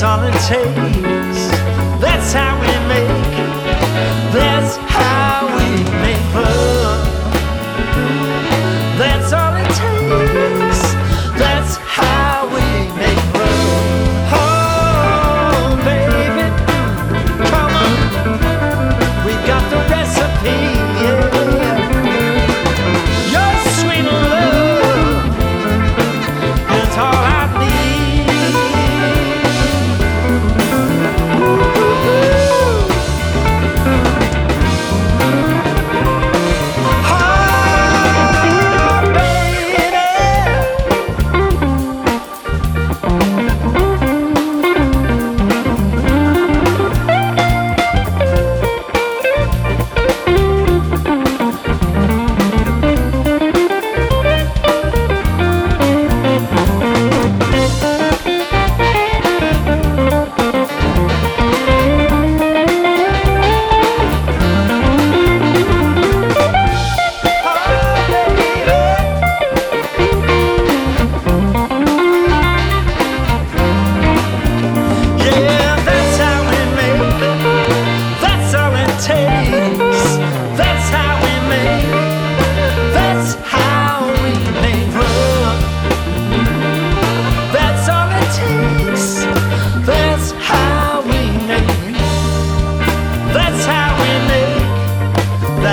that's all it takes.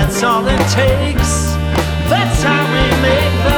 that's all it takes. That's how we make the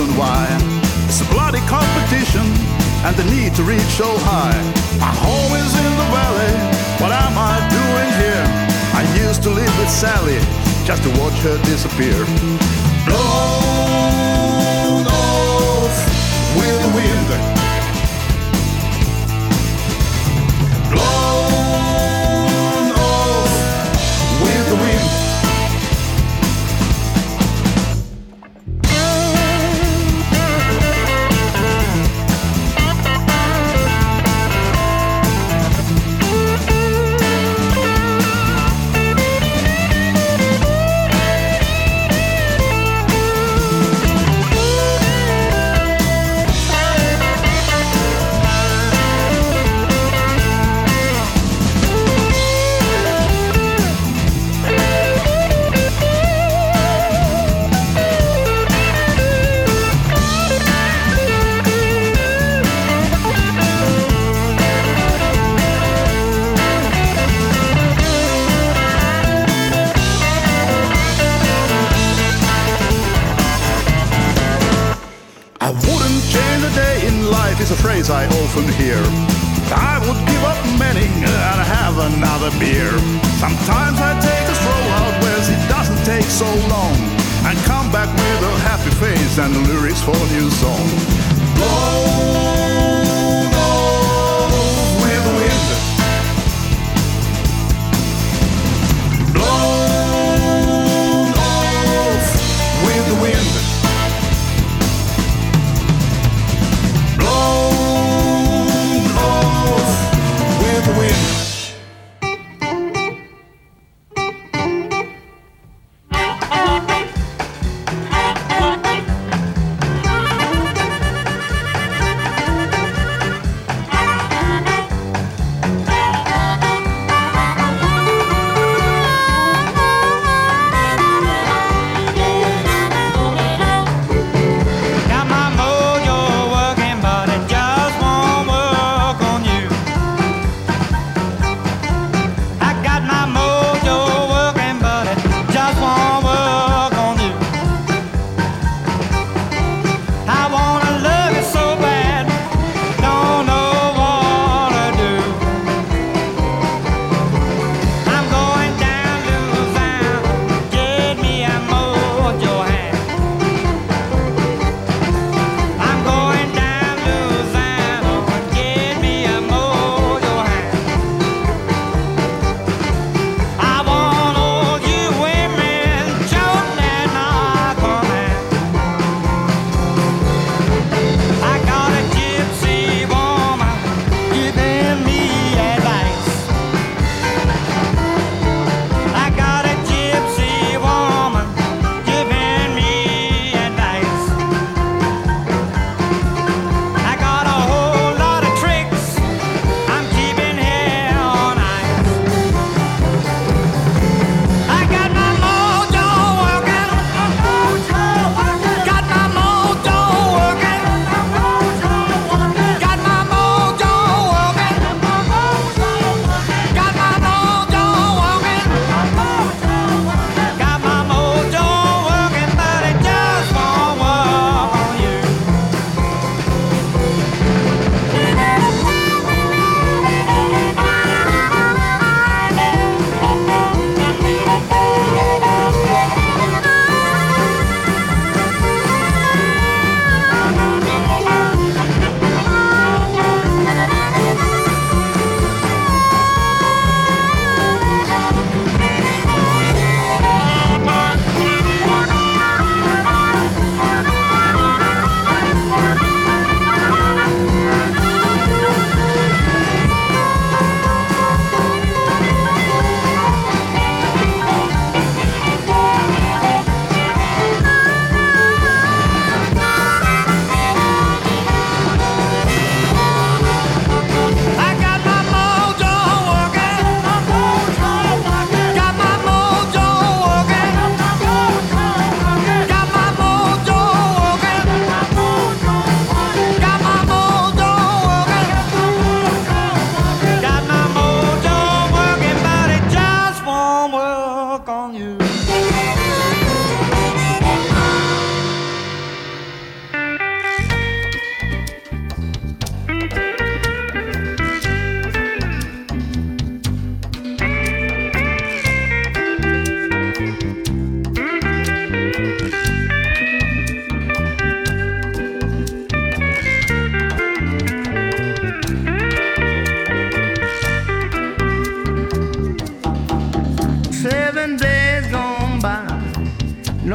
reason why. It's a bloody competition and the need to reach so high. My home is in the valley. What am I doing here? I used to live with Sally just to watch her disappear. Blow often hear. I would give up many and have another beer. Sometimes I take a stroll out where it doesn't take so long and come back with a happy face and lyrics for a new song. Blown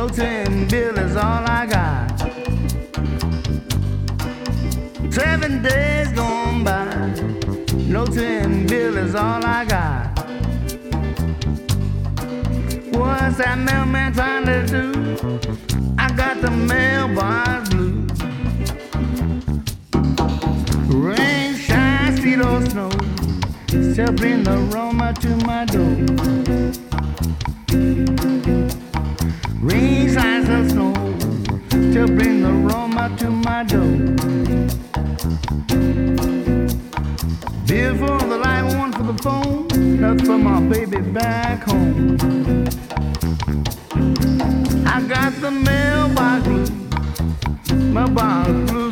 Floating bill is all I got. Seven days gone by. No ten bill is all I got. What's that mailman trying to do? I got the mailbox blue. Rain, shine, sleet, or snow. Still bring the Roma to my door. letters for my baby back home. I got the mailbox blue, mailbox blue.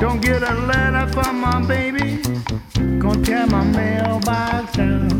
Don't get a letter from my baby. Gonna tear my mailbox down.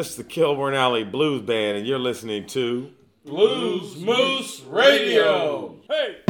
This is the Kilborn Alley Blues Band, and you're listening to Blues Moose Radio. Hey!